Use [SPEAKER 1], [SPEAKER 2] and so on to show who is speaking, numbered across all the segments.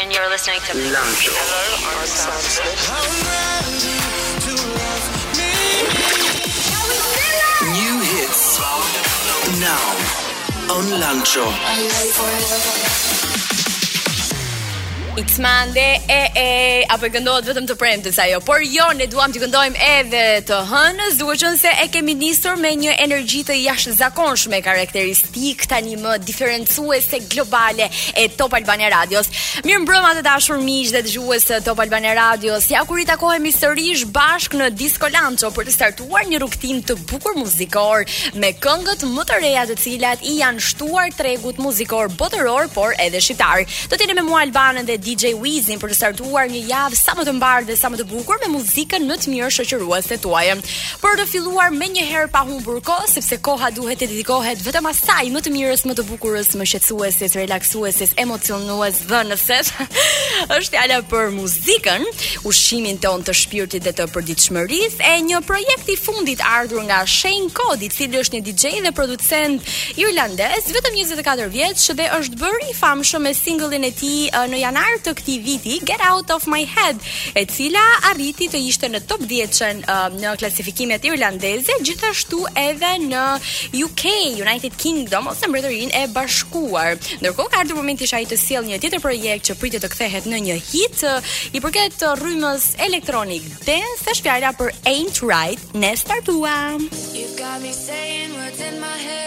[SPEAKER 1] And you're listening to
[SPEAKER 2] Lancho. New hits now on Lancho.
[SPEAKER 3] It's Monday, e, e, apo këndohet vetëm të premtes ajo, por jo, ne duam t'i këndojmë edhe të hënës, duke qenë se e kemi nisur me një energji të jashtëzakonshme karakterist. Ik tani më diferencuese globale e Top Albania Radios. Mirëmbrëma të dashur miq dhe dëgjues të Top Albania Radios. Ja ku ritakohemi sërish bashkë në Disco Lancho për të startuar një rrugëtim të bukur muzikor me këngët më të reja të cilat i janë shtuar tregut muzikor botëror por edhe shqiptar. Do të jeni me mua Albanën dhe DJ Wizin për të startuar një javë sa më të mbarë dhe sa më të bukur me muzikën më të mirë shoqëruese tuaj. por të filluar menjëherë pa humbur kohë, sepse koha duhet të dedikohet vetëm asaj më të mirës, më të bukurës, më qetësueses, relaksueses, emocionues dhënëses. Është fjala për muzikën, ushqimin tonë të shpirtit dhe të përditshmërisë e një projekt i fundit ardhur nga Shane Codd, i cili është një DJ dhe producent irlandez, vetëm 24 vjeç dhe është bërë i famshëm me singëllin e tij në janar të këtij viti, Get Out My Head, e cila arriti të ishte në top 10-shen në klasifikimet irlandeze, gjithashtu edhe në UK, United Kingdom ose Mbretërinë e Bashkuar. Ndërkohë ka ardhur momenti që ai të sjellë një tjetër projekt që pritet të kthehet në një hit, i përket rrymës Electronic Dance, është fjala për Ain't Right, ne startuam.
[SPEAKER 4] You got me saying what's in my head.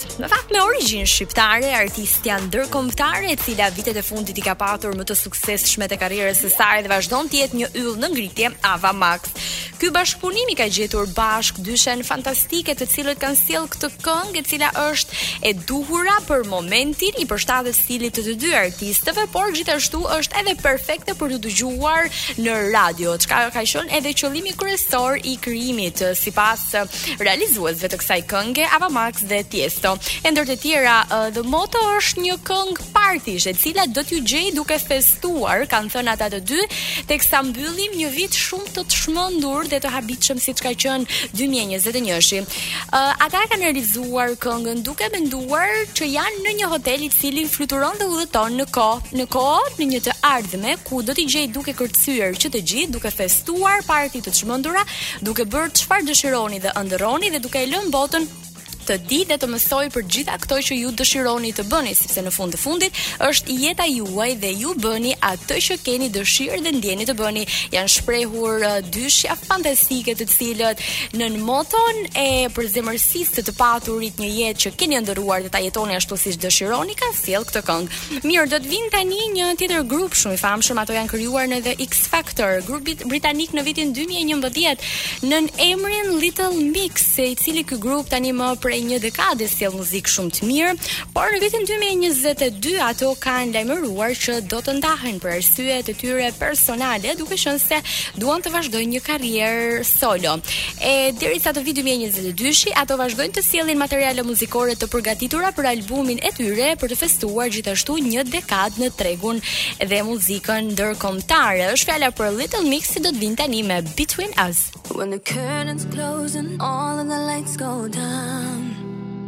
[SPEAKER 3] Në fakt me origjinë shqiptare, artistja ndërkombëtare e cila vitet e fundit i ka patur më të suksesshme të karrierës së saj dhe vazhdon të jetë një yll në ngritje, Ava Max. Ky bashkëpunim i ka gjetur bashkë dyshen fantastike të cilët kanë sjellë këtë këngë e cila është e duhura për momentin i përshtatet stilit të të dy artistëve, por gjithashtu është edhe perfekte për t'u dëgjuar në radio, çka ka qenë edhe qëllimi kryesor i krijimit sipas realizuesve të kësaj kënge Ava Max dhe Tiesto. E ndër të tjera, uh, The Motto është një këngë partish, e cila do t'ju gjejë duke festuar, kanë thënë ata të dy, teksa mbyllim një vit shumë të çmendur dhe të habitshëm siç ka qenë 2021-shi. Uh, ata kanë realizuar këngën duke menduar që janë në një hotel i cili fluturon dhe udhëton në kohë, në kohë në një të ardhme ku do t'i gjejë duke kërc yer që të gjithë duke festuar party të çmendura, duke bërë çfarë dëshironi dhe ëndërroni dhe duke e lënë botën të dijë dhe të mësojë për gjitha këto që ju dëshironi të bëni, sepse në fund të fundit është jeta juaj dhe ju bëni atë që keni dëshirë dhe ndjeni të bëni. Janë shprehur uh, dyshja fantastike të cilët nën moton e përzemërsisë të të paturit një jetë që keni ëndërruar dhe ta jetoni ashtu siç dëshironi, kanë sjellë këtë këngë. Mirë, do të vijnë tani një tjetër grup shumë i famshëm, ato janë krijuar në The X Factor, grupi britanik në vitin 2011 nën emrin Little Mix, se i cili ky grup tani më prej një dekade sjell muzikë shumë të mirë, por në vitin 2022 ato kanë lajmëruar që do të ndahen për arsye të tyre personale, duke qenë se duan të vazhdojnë një karrierë solo. E derisa të vijë 2022-shi, ato vazhdojnë të sjellin materiale muzikore të përgatitura për albumin e tyre për të festuar gjithashtu një dekadë në tregun dhe muzikën ndërkombëtare. Është fjala për Little Mix që do të vijnë tani me Between Us.
[SPEAKER 4] When the curtains close and all of the lights go down.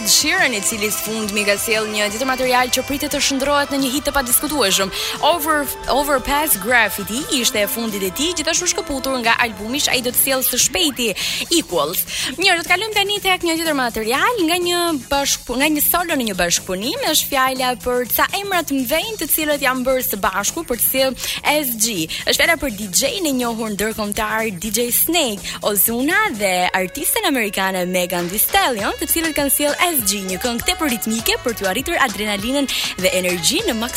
[SPEAKER 5] Ed Sheeran i cili së fundmi ka sjellë një tjetër material që pritet të shndërrohet në një hit të padiskutueshëm. Over Overpass Graffiti ishte e fundit e tij, gjithashtu shkëputur nga albumi që ai do të sjellë së shpejti Equals. Mirë, do të kalojmë tani tek një tjetër material nga një bashk nga një solo në një bashkëpunim, është fjala për ca emra të mëdhenj të cilët janë bërë së bashku për të sjellë SG. Është fjala për DJ-n e njohur ndërkombëtar DJ Snake, Ozuna dhe artisten amerikane Megan Thee Stallion, të cilët kanë sjellë SG, një këngë tepër ritmike për të rritur adrenalinën dhe energjinë në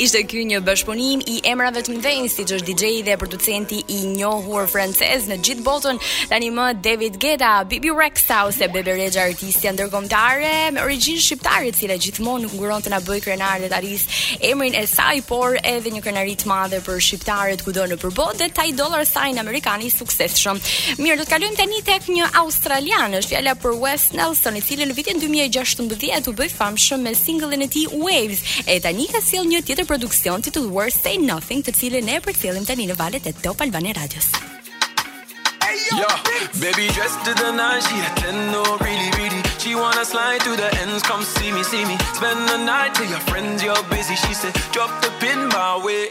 [SPEAKER 3] Ishte ky një bashkëpunim i emrave të mëdhenj siç është DJ dhe producenti i njohur francez në gjithë botën, tani më David Guetta, Bibi Rexha ose Bebe Rexha artistja ndërkombëtare me origjinë shqiptare, e cila gjithmonë nuk nguron të na bëjë krenarë dhe të rrisë emrin e saj, por edhe një krenari të madhe për shqiptarët kudo nëpër botë dhe Ty Dolla Sign amerikani i suksesshëm. Mirë, do të kalojmë tani tek një australian, është fjala për Wes Nelson, i cili në vitin 2016 u bë i famshëm me singlin e tij Waves. E tani ka sjellë një tjetër produksion titulluar Say Nothing, të cilin ne e përcjellim tani në valët e Top Albania Radios.
[SPEAKER 6] Yo, baby dressed to the nines, she a ten, no really, really. She wanna slide through the ends, come see me, see me. Spend the night, tell your friends, you're busy. She said, drop the pin my way.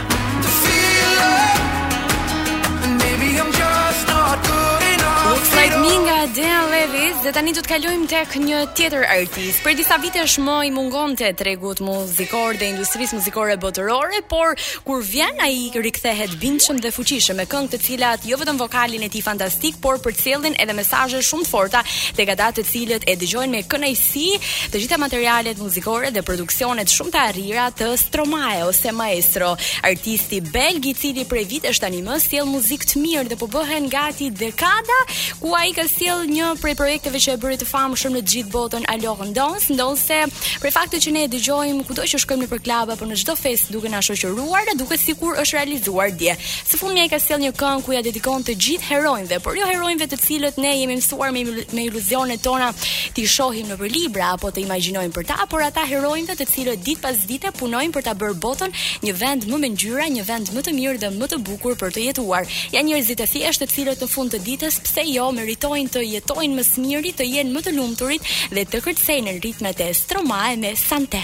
[SPEAKER 3] Dhe tani do të kalojmë tek një tjetër artist. Prej disa vitesh më i mungonte tregut muzikor dhe industrisë muzikore botërore, por kur vjen ai rikthehet bindshëm dhe fuqishëm me këngë të cilat jo vetëm vokalin e tij fantastik, por përcjellin edhe mesazhe shumë të forta tek ata të cilët e dëgjojnë me kënaqësi si të gjitha materialet muzikore dhe produksionet shumë të arrira të Stromae ose Maestro, artisti belg i cili prej vitesh tani më sjell muzikë të mirë dhe po bëhen gati dekada ku ai ka sjell një prej projekteve që e bëri të famshëm në gjithë botën Alors on danse, ndonëse për faktin që ne e dëgjojmë kudo që shkojmë nëpër klub apo në çdo festë duke na shoqëruar, na, duket sikur është realizuar dje. Së fundmi ai ka sjell një këngë ku ia dedikon të gjithë heronjve, por jo heronjve të cilët ne jemi mësuar me me iluzionet tona t'i shohim nëpër libra apo të imagjinojmë për ta, por ata heronjve të cilët ditë pas dite punojnë për ta bërë botën një vend më me ngjyra, një vend më të mirë dhe më të bukur për të jetuar. Janë njerëzit e thjeshtë të cilët në fund të ditës pse jo meritojnë të jetojnë më së miri, të jenë më të lumturit dhe të kërcejnë në ritmet e Stromae me Sante.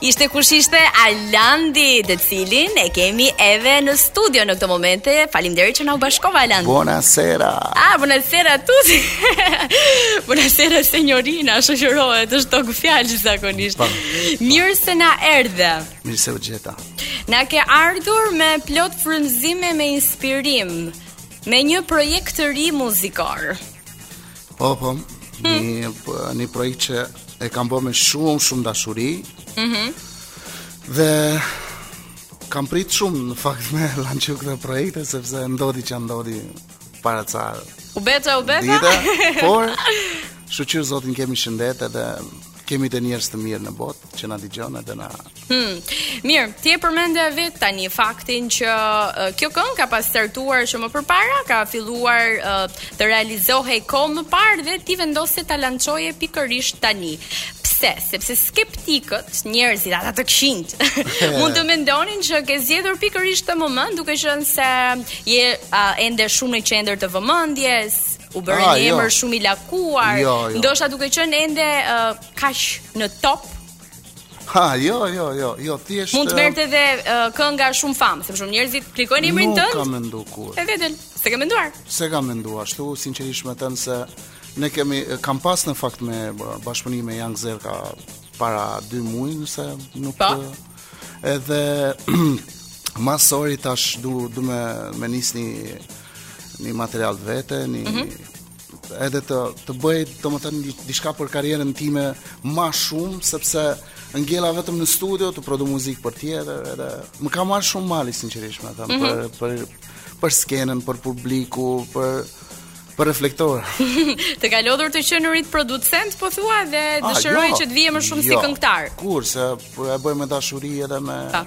[SPEAKER 3] Ishte kush ishte Alandi, të cilin e kemi edhe në studio në këto momente. Faleminderit që na u bashkove Alandi.
[SPEAKER 7] Buonasera.
[SPEAKER 3] Ah, buonasera tu. buonasera signorina, shoqërohet edhe kjo fjalë zakonisht.
[SPEAKER 7] Po.
[SPEAKER 3] Mirë se na erdhe.
[SPEAKER 7] Mirë se ju gjeta.
[SPEAKER 3] Na ke ardhur me plot frymëzime me inspirim me një projekt të ri muzikor.
[SPEAKER 7] Po, po, një, një projekt që e kam bërë me shumë, shumë dashuri.
[SPEAKER 3] Mhm.
[SPEAKER 7] Dhe kam prit shumë në fakt me lançu këtë projekt sepse ndodhi ça ndodhi para ca.
[SPEAKER 3] U beca, u beca.
[SPEAKER 7] Dita, por shyqyr Zotit kemi shëndet edhe kemi edhe njerëz të mirë në botë. që na dëgjojnë edhe na.
[SPEAKER 3] Hmm. Mirë, ti e përmende vetë tani faktin që uh, kjo këngë ka pas startuar që më përpara, ka filluar uh, të realizohej kohë më parë dhe ti vendose ta lançoje pikërisht tani. Pse? Sepse skeptikët, njerëzit ata të këqinjtë, mund të mendonin që ke zgjedhur pikërisht këtë moment, duke qenë se je uh, ende shumë në qendër të vëmendjes, u bëre
[SPEAKER 7] ah,
[SPEAKER 3] një
[SPEAKER 7] jo.
[SPEAKER 3] emër jo. shumë i lakuar.
[SPEAKER 7] Jo, jo.
[SPEAKER 3] Ndoshta duke qenë ende uh, kaq në top
[SPEAKER 7] Ha, jo, jo, jo, jo, thjesht
[SPEAKER 3] Mund të merrte edhe uh, kënga shumë famë, sepse shumë njerëz klikojnë emrin tënd.
[SPEAKER 7] Nuk kam menduar kurrë.
[SPEAKER 3] E vetën, s'e kam menduar.
[SPEAKER 7] S'e kam menduar, ashtu sinqerisht me thënë se ne kemi kam pas në fakt një bashkëpunim me Young Zerka para 2 muaj, nëse nuk pa.
[SPEAKER 3] Po.
[SPEAKER 7] Edhe masanej tash du du me me nis një material të vetën, një
[SPEAKER 3] mm -hmm.
[SPEAKER 7] edhe të të bëj domethënë diçka për karrierën time më shumë sepse ngela vetëm në studio të prodhoj muzikë për të tjerët edhe më ka marrë shumë malli sinqerisht me thënë
[SPEAKER 3] mm -hmm.
[SPEAKER 7] për për për skenën, për publikun, për për reflektorët.
[SPEAKER 3] të ka lodhur të qenurit producent po thua dhe
[SPEAKER 7] ah,
[SPEAKER 3] dëshiron
[SPEAKER 7] jo,
[SPEAKER 3] që të vish më shumë
[SPEAKER 7] jo,
[SPEAKER 3] si
[SPEAKER 7] këngëtar. Kurse po e bëj me dashuri edhe me
[SPEAKER 3] pa.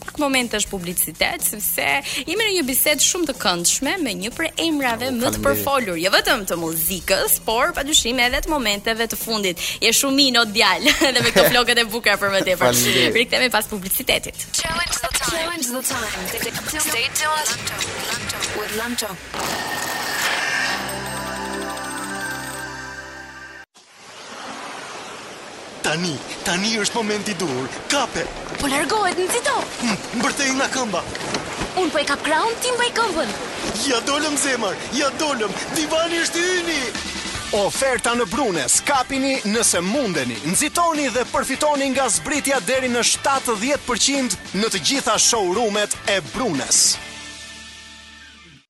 [SPEAKER 3] Pak momente publicitet sepse jemi në një bisedë shumë të këndshme me një prej emrave më të përfolur, jo vetëm të muzikës, por padyshim edhe të momenteve të fundit. Je shumë i mirë djalë edhe me këto flokët e bukura për më tepër. Rikthehemi pas publicitetit.
[SPEAKER 8] Challenge the time. Challenge the time. Stay tuned with Lamto.
[SPEAKER 2] Tani, tani është momenti i duhur. Kape!
[SPEAKER 1] Po largohet, nxito!
[SPEAKER 2] Hm, mbërtheje nga këmba.
[SPEAKER 1] Unë po e kap krahun, ti mbaj këmbën.
[SPEAKER 2] Ja dolëm zemër, ja dolëm, divani është yni!
[SPEAKER 9] Oferta në Brunes, kapini nëse mundeni, nxitoni dhe përfitoni nga zbritja deri në shtatëdhjetë për qind në të gjitha showroom-et e Brunes.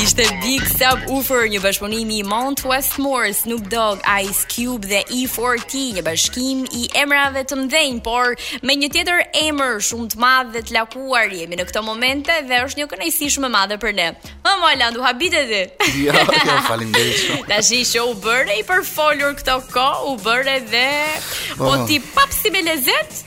[SPEAKER 3] Ishte Big Subwoofer, një bashkëpunim i Mount Westmore, Snoop Dogg, Ice Cube dhe E40, një bashkim i emrave të mëdhenj, por me një tjetër emër shumë të madh dhe të lakuar jemi në këto momente dhe është një kënaqësi shumë e madhe për ne. Më mola u habite ti.
[SPEAKER 7] Jo, jo, faleminderit shumë.
[SPEAKER 3] Tashi shumë u bëre i përfolur këto kohë, u bëre dhe po,
[SPEAKER 7] po
[SPEAKER 3] ti prapë si me lezet.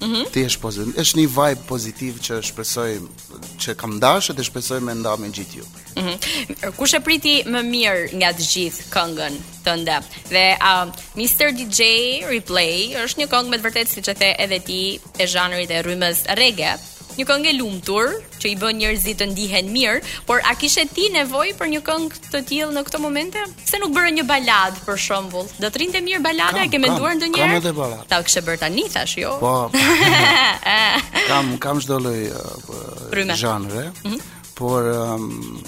[SPEAKER 3] Mm -hmm. Ti
[SPEAKER 7] është pozitiv. Është një vibe pozitiv që shpresoj që kam dashur dhe shpresoj me e nda me gjithë ju.
[SPEAKER 3] Mm -hmm. Kush e priti më mirë nga të gjithë këngën tënde? Dhe uh, Mr DJ Replay është një këngë me të vërtetë siç e the edhe ti e zhanrit e rrymës reggae. Një këngë e lumtur, që i bën njerëzit të ndihen mirë, por a kishe ti nevojë për një këngë të tillë në këto momente? Pse nuk bëre një baladë për shembull? Do të rrinte mirë balada, e ke menduar ndonjëherë?
[SPEAKER 7] Kam edhe baladë.
[SPEAKER 3] Ta kishe bërë tani thashë, jo?
[SPEAKER 7] Po. kam kam çdo lloj uh, zhanre.
[SPEAKER 3] Mm -hmm.
[SPEAKER 7] Por um,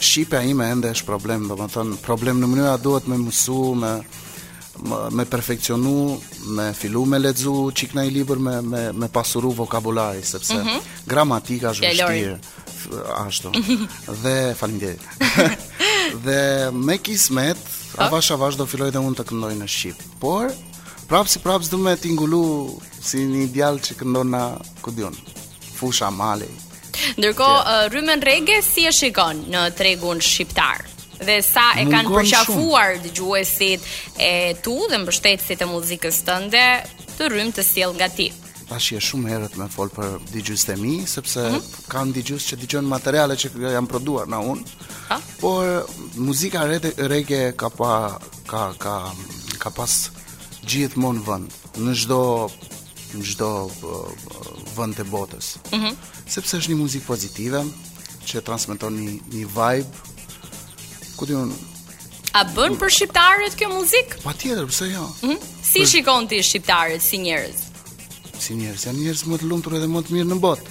[SPEAKER 7] shqipja ime ende është problem, domethënë, problem në mënyra duhet me mësu, me, me perfekcionu, me fillu me lexu çik nai libër me me me pasuru vokabulari sepse
[SPEAKER 3] mm -hmm.
[SPEAKER 7] gramatika është vështirë ashtu. dhe faleminderit. dhe me kismet, po. avash avash do filloj dhe unë të këndoj në shqip. Por prapë si prapë s'do me tingullu si një djalë që këndon na ku diun. Fusha Mali.
[SPEAKER 3] Ndërkohë yeah. uh, rrymën rrege si e shikon në tregun shqiptar? Dhe sa e kanë përqafuar dëgjuesit e tu dhe mbështetësit e muzikës tënde këtë rrymë të sjellë nga ti.
[SPEAKER 7] Tashi është shumë herët me fol për dëgjuesit e mi, sepse
[SPEAKER 3] mm
[SPEAKER 7] -hmm. kam dëgjues që dëgjojnë materiale që janë prodhuar nga unë.
[SPEAKER 3] Ah?
[SPEAKER 7] Por muzika rrege ka pa ka ka ka pas gjithmonë vend në çdo në çdo vend të botës.
[SPEAKER 3] Ëh. Mm -hmm.
[SPEAKER 7] Sepse është një muzikë pozitive që transmeton një një vibe ku ti un
[SPEAKER 3] A bën për shqiptarët kjo muzikë?
[SPEAKER 7] Patjetër, pse jo?
[SPEAKER 3] Ëh. Mm -hmm. Si
[SPEAKER 7] për...
[SPEAKER 3] shikon ti shqiptarët si njerëz?
[SPEAKER 7] Si njerëz, janë njerëz më të lumtur edhe më të mirë në botë.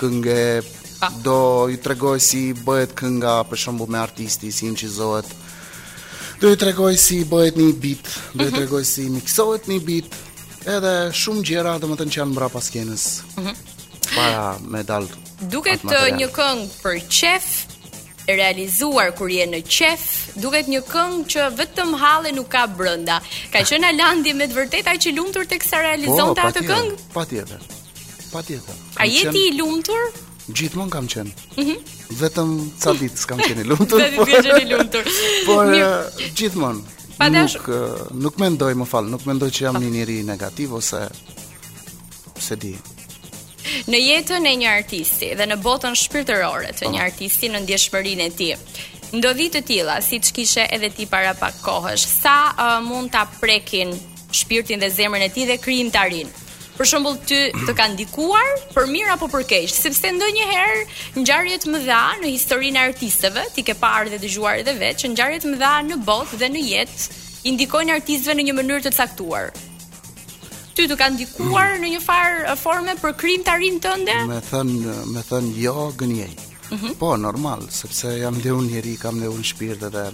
[SPEAKER 3] Kënge ah.
[SPEAKER 7] do ju tregoj si bëhet kënga për shembull me artisti si incizohet. Do ju tregoj si bëhet një beat, do ju
[SPEAKER 3] mm -hmm.
[SPEAKER 7] tregoj si miksohet një beat, edhe shumë gjëra domethënë që janë mbrapa skenës.
[SPEAKER 3] Mm -hmm.
[SPEAKER 7] Para me dal.
[SPEAKER 3] Duket një këngë për qef e realizuar kur je në qef, duket një këngë që vetëm halle nuk ka brenda. Ka qenë Alandi me të vërtetë aq i lumtur teksa realizonte atë këngë?
[SPEAKER 7] Patjetër. Patjetër.
[SPEAKER 3] A je ti i lumtur?
[SPEAKER 7] Gjithmonë kam qenë.
[SPEAKER 3] Mm -hmm.
[SPEAKER 7] Vetëm ca ditë s'kam qenë i lumtur.
[SPEAKER 3] Vetëm kam qenë i lumtur.
[SPEAKER 7] Por gjithmonë.
[SPEAKER 3] Pa dash...
[SPEAKER 7] Nuk, nuk mendoj, më fal, nuk mendoj që jam një njeri negativ ose... S'e di,
[SPEAKER 3] në jetën e një artisti dhe në botën shpirtërore të një artisti në ndjeshmërinë e tij. Ndodhi të tilla, siç kishe edhe ti para pak kohësh, sa uh, mund ta prekin shpirtin dhe zemrën e tij dhe krijimtarinë. për shembull ty të ka ndikuar për mirë apo për keq, sepse ndonjëherë ngjarje të mëdha në historinë e artistëve, ti ke parë dhe dëgjuar edhe vetë që ngjarje të mëdha në botë dhe në jetë i ndikojnë artistëve në një mënyrë të caktuar. Ty të ka ndikuar në një farë forme për krijimtarinë tënde?
[SPEAKER 7] Me thënë, me thënë jo gënjej.
[SPEAKER 3] Mm -hmm.
[SPEAKER 7] Po, normal, sepse jam dhe unë njeri, kam dhe unë shpirt edhe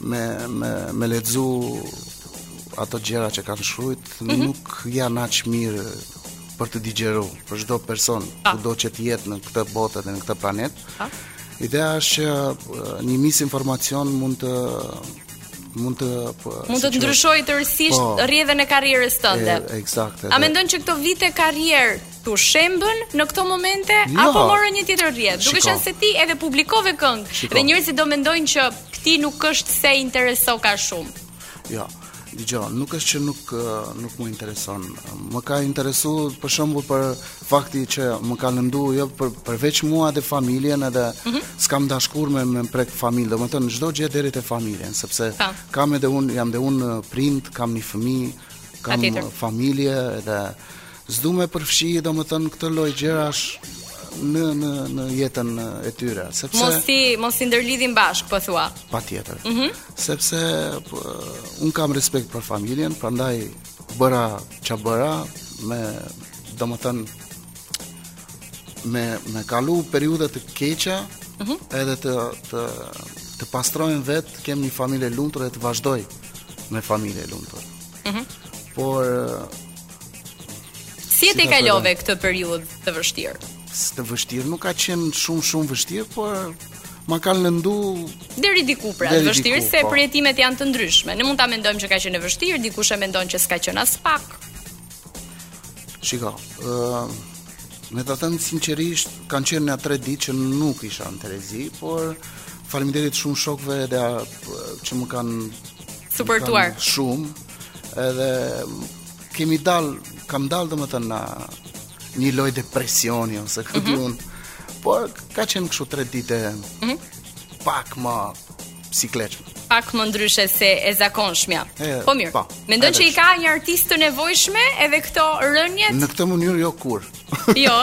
[SPEAKER 7] me me me lexu ato gjëra që kanë shkruajt
[SPEAKER 3] mm -hmm.
[SPEAKER 7] nuk janë aq mirë për të digjeruar për çdo person
[SPEAKER 3] ah.
[SPEAKER 7] kudo që të jetë në këtë botë dhe në këtë planet.
[SPEAKER 3] Ah.
[SPEAKER 7] Ideja është që uh, një mis informacion mund të mund të po,
[SPEAKER 3] mund të ndryshojë tërësisht
[SPEAKER 7] po,
[SPEAKER 3] rrjedhën e karrierës tënde.
[SPEAKER 7] Ekzakt.
[SPEAKER 3] A mendon që këto vite karrierë T'u shembën në këto momente
[SPEAKER 7] jo.
[SPEAKER 3] apo morën një tjetër rrjedhë. Duke qenë se ti edhe publikove këngë
[SPEAKER 7] Shiko.
[SPEAKER 3] dhe njerëzit do mendojnë që ti nuk është se të interesoka shumë.
[SPEAKER 7] Jo. Ja. Dëgjo, nuk është që nuk nuk më intereson. Më ka interesuar për shembull për fakti që më ka lëndu jo për përveç mua dhe familjen edhe
[SPEAKER 10] mm -hmm.
[SPEAKER 7] s'kam dashkur me me prek familjen, domethënë çdo gjë deri te familjen, sepse
[SPEAKER 10] pa. Po.
[SPEAKER 7] kam edhe unë jam dhe unë prind, kam një fëmijë, kam familje edhe S'du me përfshi, domethënë, këto lloj gjërash në, në, në jetën e tyre. Sepse...
[SPEAKER 10] Mos t'i, mos t'i ndërlidhim bashkë, po thua.
[SPEAKER 7] Patjetër.
[SPEAKER 10] Mm -hmm.
[SPEAKER 7] Sepse po, unë kam respekt për familjen, prandaj bëra ça bëra me, domethënë, me, me kalu periudha të këqija,
[SPEAKER 10] mm -hmm.
[SPEAKER 7] edhe të, të, të pastrojmë vetë, të kem një familje të lumtur dhe të vazhdoj me familje të lumtur.
[SPEAKER 10] Mm
[SPEAKER 7] -hmm. Por,
[SPEAKER 10] Si e kalove këtë periudhë të vështirë?
[SPEAKER 7] Së të vështirë, nuk ka qenë shumë shumë e vështirë, por ma kanë lëndu...
[SPEAKER 10] Deri diku pra,
[SPEAKER 7] deri
[SPEAKER 10] vështirë,
[SPEAKER 7] diku,
[SPEAKER 10] se,
[SPEAKER 7] po,
[SPEAKER 10] përjetimet janë të ndryshme. Ne mund ta mendojmë që ka qenë e vështirë, dikush e mendon që s'ka qenë aspak.
[SPEAKER 7] Shiko, uh, me të thënë sinqerisht, kanë qenë nja tre ditë që nuk isha në terezi, por faleminderit shumë shokëve edhe që më kanë
[SPEAKER 10] suportuar
[SPEAKER 7] shumë edhe kemi dal, kam dal domethënë një lloj depresioni, ose këtë mm -hmm. unë, po ka qenë kështu tre ditë
[SPEAKER 10] mm -hmm.
[SPEAKER 7] pak më e sikletshme.
[SPEAKER 10] Pak më ndryshe se e zakonshmja.
[SPEAKER 7] E,
[SPEAKER 10] po mirë,
[SPEAKER 7] po,
[SPEAKER 10] mendon që i ka një artist të nevojshme edhe këto rëniet?
[SPEAKER 7] Në këtë mënyrë jo kurrë.
[SPEAKER 10] Jo,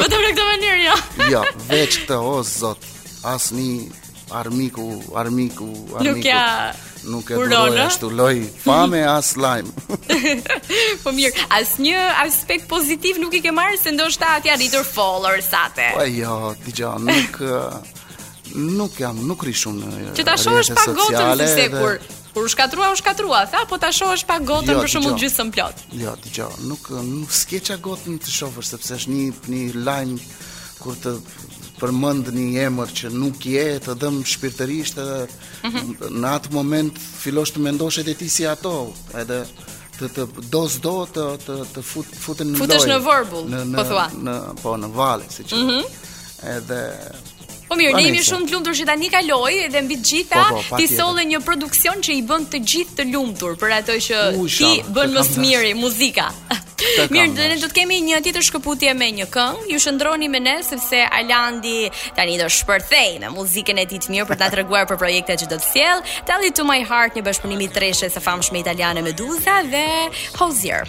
[SPEAKER 10] vetëm në këtë mënyrë jo.
[SPEAKER 7] jo, veç këtë, o zot, as një Armiku, armiku, armiku.
[SPEAKER 10] Nuk ia
[SPEAKER 7] nuk ia
[SPEAKER 10] uroj
[SPEAKER 7] atë lloj fame as lajm.
[SPEAKER 10] po mirë, asnjë aspekt pozitiv nuk i ke marrë se ndoshta t'i ka rritur followers-at.
[SPEAKER 7] Po jo, dëgjo, nuk nuk jam, nuk rri shumë.
[SPEAKER 10] Që ta shohësh pak gotën se kur kur u shkatrua, u shkatrua, tha, po ta shohësh pak gotën
[SPEAKER 7] jo,
[SPEAKER 10] për shembull gjysmë plot.
[SPEAKER 7] Jo, dëgjo, nuk nuk s'ke ça gote të shohësh sepse është një një lajm kur të përmend një emër që nuk je të dhemb shpirtërisht edhe
[SPEAKER 10] mm -hmm.
[SPEAKER 7] në atë moment fillon të mendosh edhe ti si ato edhe të të do s'do të të të fut futen në
[SPEAKER 10] futesh në vorbull
[SPEAKER 7] në, në,
[SPEAKER 10] po thua
[SPEAKER 7] në po në valle siç
[SPEAKER 10] mm -hmm.
[SPEAKER 7] edhe
[SPEAKER 10] Po mirë, ne jemi shumë të lumtur që tani kaloi dhe mbi të gjitha
[SPEAKER 7] po, po,
[SPEAKER 10] ti solle një produksion që i bën të gjithë të lumtur për ato që ti bën më së miri muzika. Mirë, dhe ne do të kemi një tjetër shkëputje me një këngë. Ju qëndroni me ne sepse Alandi tani do shpërthej me muzikën e tij të mirë për të na treguar për projektet që do të sjellë. Tell it to my heart një bashkëpunim i treshes së famshme italiane Meduza dhe Hozier.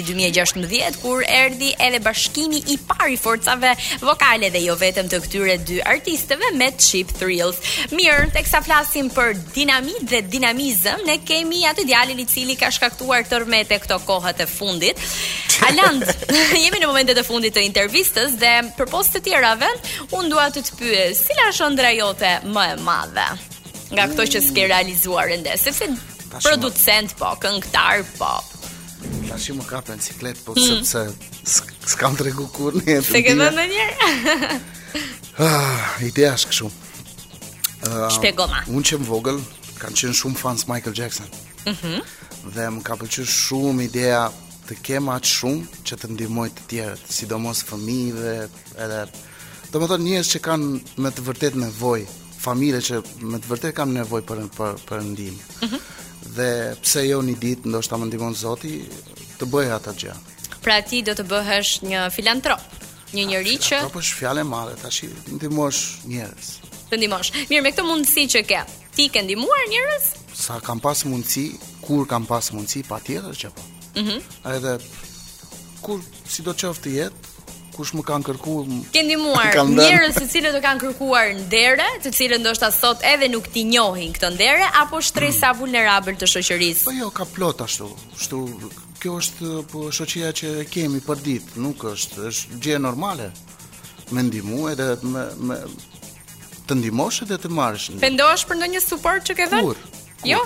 [SPEAKER 3] dy mijë e gjashtëmbëdhjetë kur erdhi edhe bashkimi i parë i forcave vokale dhe jo vetëm të këtyre dy artistëve me Cheap Thrills. Mirë, teksa flasim për dinamit dhe dinamizëm, ne kemi atë djalin i cili ka shkaktuar tërmete këto kohët e fundit. Aland, jemi në momentet e fundit të intervistës dhe përpos të tjerave, unë dua të të pyes, cila është ëndrra jote më e madhe? Nga këto që s'ke realizuar ende, sepse producent po, këngëtar po,
[SPEAKER 7] Tashi më kape në siklet, po
[SPEAKER 3] mm.
[SPEAKER 7] sepse s'kam tregu kurrë një të
[SPEAKER 3] Të ke
[SPEAKER 7] dhe
[SPEAKER 3] në njërë?
[SPEAKER 7] ah, ideja është kështu. Uh,
[SPEAKER 3] Shpjegoma.
[SPEAKER 7] Unë që më vogël, kam qenë shumë fans Michael Jackson.
[SPEAKER 3] Mm -hmm.
[SPEAKER 7] Dhe më ka pëlqyer shumë ideja të kem aq shumë që të ndihmoj të tjerët, sidomos fëmijëve, edhe domethënë njerëz që kanë me të vërtetë nevojë familje që me të vërtetë kanë nevojë për për për ndihmë.
[SPEAKER 3] Ëh.
[SPEAKER 7] Mm -hmm dhe pse jo një ditë ndoshta më ndihmon Zoti të bëj atë gjë.
[SPEAKER 3] Pra ti do të bëhesh një filantrop, një njeri që
[SPEAKER 7] Po po fjalë e madhe tashi ndihmosh njerëz.
[SPEAKER 3] Të ndihmosh. Mirë, me këto mundësi që ke, ti ke ndihmuar njerëz?
[SPEAKER 7] Sa kam pas mundësi, kur kam pas mundësi, patjetër që po.
[SPEAKER 3] Mhm.
[SPEAKER 7] Mm Edhe kur Si do qoftë të jetë, kur më kanë kërkuar
[SPEAKER 3] ke ndihmuar njerëz të cilët të kanë kërkuar ndere, të cilët ndoshta sot edhe nuk t'i njohin këto ndere apo shtresa mm. vulnerabël të shoqërisë.
[SPEAKER 7] Po jo, ka plot ashtu. Kështu kjo është po shoqëria që e kemi përditë, nuk është, është gjë normale. Me ndihmu edhe me, me të ndihmosh edhe të marrësh.
[SPEAKER 3] Pendohesh për ndonjë suport që ke dhënë? Jo.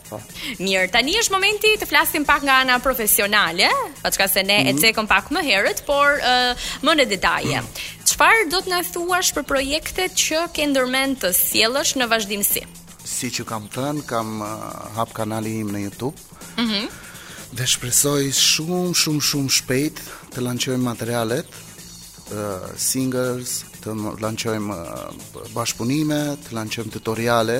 [SPEAKER 7] Po.
[SPEAKER 3] Mirë, tani është momenti të flasim pak nga ana profesionale, paçka se ne mm -hmm. e
[SPEAKER 7] mhm.
[SPEAKER 3] cekëm pak më herët, por uh, më në detaje. Mhm. Çfarë mm -hmm. do të na thuash për projektet që ke ndërmend të sjellësh në vazhdimësi?
[SPEAKER 7] Siç ju kam thënë, kam uh, hap kanalin tim në YouTube.
[SPEAKER 3] Mhm.
[SPEAKER 7] Mm dhe shpresoj shumë shumë shumë shpejt të lançojmë materialet, uh, singles, të lançojmë uh, bashkëpunime, të lançojmë tutoriale,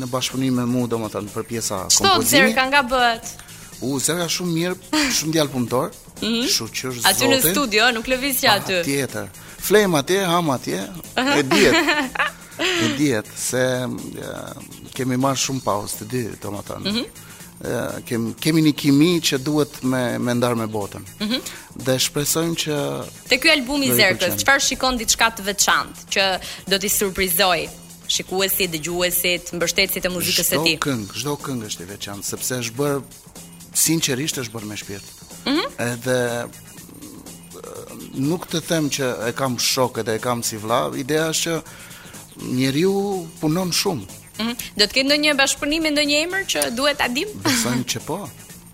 [SPEAKER 7] Në
[SPEAKER 3] bashkëpunim me
[SPEAKER 7] mua domethënë për pjesa kompozimi.
[SPEAKER 3] Po Zerka nga bëhet?
[SPEAKER 7] U Zerka shumë mirë, shumë djalë punëtor.
[SPEAKER 3] Mhm.
[SPEAKER 7] Kështu që është
[SPEAKER 3] Aty në studio, nuk lëviz që aty.
[SPEAKER 7] Patjetër. Flemë atje, hamë atje, e diet. E diet se kemi marrë shumë pauzë të dy, domethënë.
[SPEAKER 3] Mhm.
[SPEAKER 7] Mm kem kemi një kimi që duhet me me ndar me botën.
[SPEAKER 3] Ëh.
[SPEAKER 7] Mm dhe shpresojmë që
[SPEAKER 3] te ky album i Zerkës, çfarë shikon diçka të veçantë që do t'i surprizojë shikuesit, dëgjuesit, mbështetësit e muzikës së tij.
[SPEAKER 7] Çdo këngë, çdo këngë është e veçantë sepse është bërë sinqerisht është bërë me shpirt.
[SPEAKER 3] Ëh.
[SPEAKER 7] Mm -hmm. Edhe nuk të them që e kam shok edhe e kam si vlla, ideja është që njeriu punon shumë.
[SPEAKER 3] Ëh. Mm -hmm. Do të ketë ndonjë bashkëpunim me ndonjë emër që duhet ta dimë?
[SPEAKER 7] Besoj që po.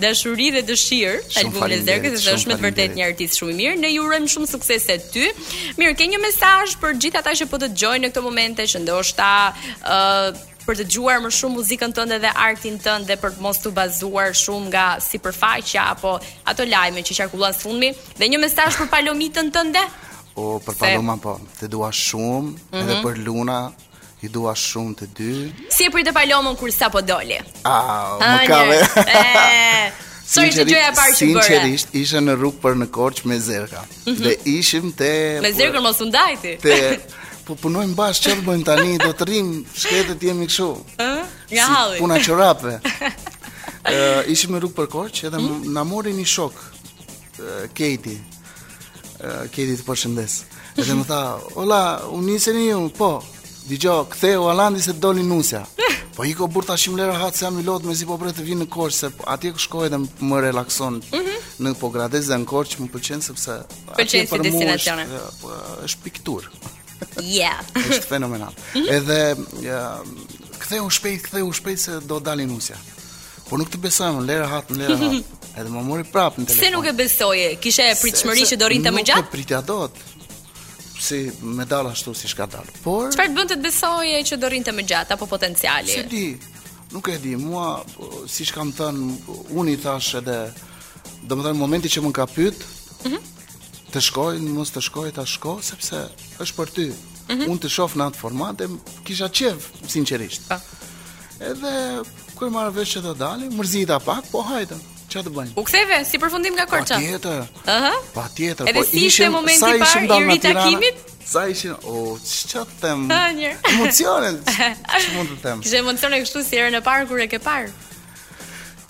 [SPEAKER 3] dashuri dhe dëshirë albumin e Zerkës
[SPEAKER 7] se
[SPEAKER 3] është me vërtet një artist shumë i mirë. Ne i urojmë shumë suksese ty. Mirë, ke një mesazh për gjithë ata që po të dëgjojnë në këto momente që ndoshta ë uh, për të dëgjuar më shumë muzikën tënde dhe artin tënd dhe për të mos u bazuar shumë nga sipërfaqja apo ato lajme që qarkullojnë së fundmi dhe një mesazh për Palomitën tënde?
[SPEAKER 7] Po, për Paloma po, të dua shumë, mm -hmm. edhe
[SPEAKER 3] mhm.
[SPEAKER 7] për Luna, Ju dua shumë të dy.
[SPEAKER 3] Si e prite Palomën kur sapo doli?
[SPEAKER 7] Ah, më
[SPEAKER 3] ka me. Cila ishte gjëja e parë që bëre.
[SPEAKER 7] Sinqerisht, isha në rrugë për në Korçë me Zerka.
[SPEAKER 3] Mm -hmm.
[SPEAKER 7] Dhe ishim te
[SPEAKER 3] Me Zerkën mos u ndani
[SPEAKER 7] ti. E po punojmë bash çfarë bëjmë tani do të rrimë shkretët jemi kështu
[SPEAKER 3] ë nga halli
[SPEAKER 7] puna çorapëve ë ishim në rrugë për Korçë edhe
[SPEAKER 3] mm
[SPEAKER 7] -hmm. na mori një shoqe Kejti, Kejti të përshëndes. Edhe më tha, ola, u nisët ju, po, dëgjo, kthehu Alandi se doli nusja. Po ik o burrë tashi më lër rehat se jam i lodhur mezi po pres të vij në Korçë, se atje ku shkoj edhe më relakson mm -hmm. në Pogradec dhe në Korçë më pëlqen sepse atje për
[SPEAKER 3] mu
[SPEAKER 7] është, po, është piktur.
[SPEAKER 3] Yeah.
[SPEAKER 7] Është fenomenal. Mhm. Edhe kthehu shpejt, kthehu shpejt se doli nusja. Po nuk të besoj, më lër rehat, lër rehat. Edhe më mori prapë në telefon.
[SPEAKER 3] Se nuk e besoje, kishe pritshmëri që do rrinte më gjatë?
[SPEAKER 7] Nuk e pritja dot. Si me dal ashtu si ç'ka dal. Por
[SPEAKER 3] Çfarë të bënte të besoje që do rrinte më gjatë apo potenciali?
[SPEAKER 7] S'e di. Nuk e di, mua siç kam thënë, unë i thashë edhe domethënë momenti që më ka pyet,
[SPEAKER 3] mm -hmm.
[SPEAKER 7] Të shkoj, mos të shkoj, thashë shko sepse është për ty.
[SPEAKER 3] Mm -hmm.
[SPEAKER 7] Unë të shoh në atë format e kisha qejf, sinqerisht.
[SPEAKER 3] Pa.
[SPEAKER 7] Edhe kur mora vesh që doli, u mërzita pak, po hajde. Ç'a të bëjmë?
[SPEAKER 3] U ktheve si përfundim nga Korça.
[SPEAKER 7] Patjetër.
[SPEAKER 3] Ëh. Uh -huh.
[SPEAKER 7] Patjetër.
[SPEAKER 3] Edhe
[SPEAKER 7] po
[SPEAKER 3] si ishte momenti i parë i ritakimit?
[SPEAKER 7] Sa ishin, o, oh, që të them? Emocione, që mund të them?
[SPEAKER 3] Kishe emocione kështu si herën e parë, kur e ke parë?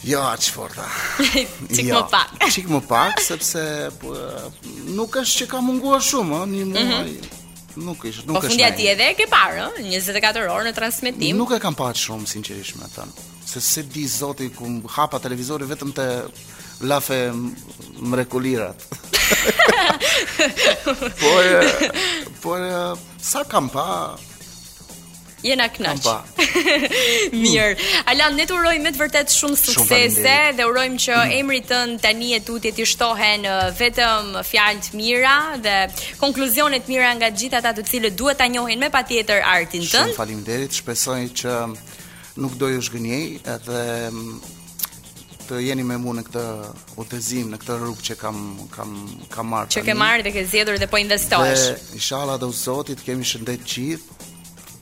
[SPEAKER 7] Jo, aq të forta.
[SPEAKER 3] Çik
[SPEAKER 7] jo,
[SPEAKER 3] më pak.
[SPEAKER 7] Çik më pak, sepse po, nuk është që ka mungua shumë, një muaj.
[SPEAKER 3] Mm -hmm.
[SPEAKER 7] Nuk është, nuk po është.
[SPEAKER 5] Po
[SPEAKER 7] fundja
[SPEAKER 5] ti edhe e ke parë, 24 orë në transmetim.
[SPEAKER 7] Nuk e kam parë shumë sinqerisht me thënë. Se s'e di zoti kur hapa televizorin vetëm telashe mrekullira. por por sa kam pa
[SPEAKER 5] Jena kënaq. Mirë. Alan, ne të urojmë me të vërtet shumë suksese dhe urojmë që mm. emrit tënd tani e tutje t'i shtohen vetëm fjalë të mira dhe konkluzione të mira nga të gjithë ata të cilët duhet ta njohin me patjetër artin tënd.
[SPEAKER 7] Shumë faleminderit. Shpresoj që nuk do ju zhgënjej edhe të jeni me mua në këtë udhëtim, në këtë rrugë që kam kam kam marrë.
[SPEAKER 5] Që ke marrë dhe ke zgjedhur dhe po investohesh.
[SPEAKER 7] Dhe inshallah do Zoti të kemi shëndet gjithë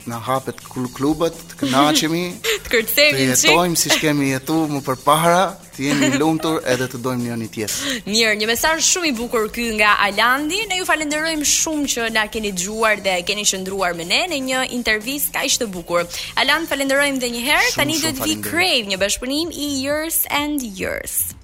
[SPEAKER 7] Na hapet kl klubet, të kënaqemi,
[SPEAKER 5] të kërcemi, të
[SPEAKER 7] jetojmë siç kemi jetu më përpara, të jemi të lumtur edhe të dojmë njëri tjetrin.
[SPEAKER 5] Mirë, një mesazh shumë i bukur ky nga Alandi. Ne ju falenderojmë shumë që na keni dëgjuar dhe keni qëndruar me ne në një intervistë kaq të bukur. Aland, falenderojmë edhe një herë. Tani do të vi Crave, një bashkëpunim i Years and Years.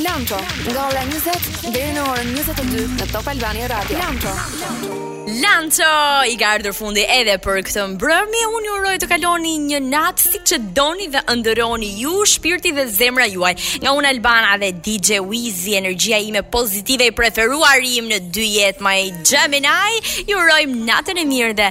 [SPEAKER 8] Lanço, nga ora 20 deri në orën 22 në Top Albania Radio. Lanço.
[SPEAKER 5] Lanço, i ka ardhur fundi edhe për këtë mbrëmje. Unë ju uroj të kaloni një natë siç e doni dhe ëndërroni ju shpirti dhe zemra juaj. Nga unë Albana dhe DJ Wizi, energjia ime pozitive i preferuar im në dy jetë, my Gemini. Ju urojmë natën e mirë dhe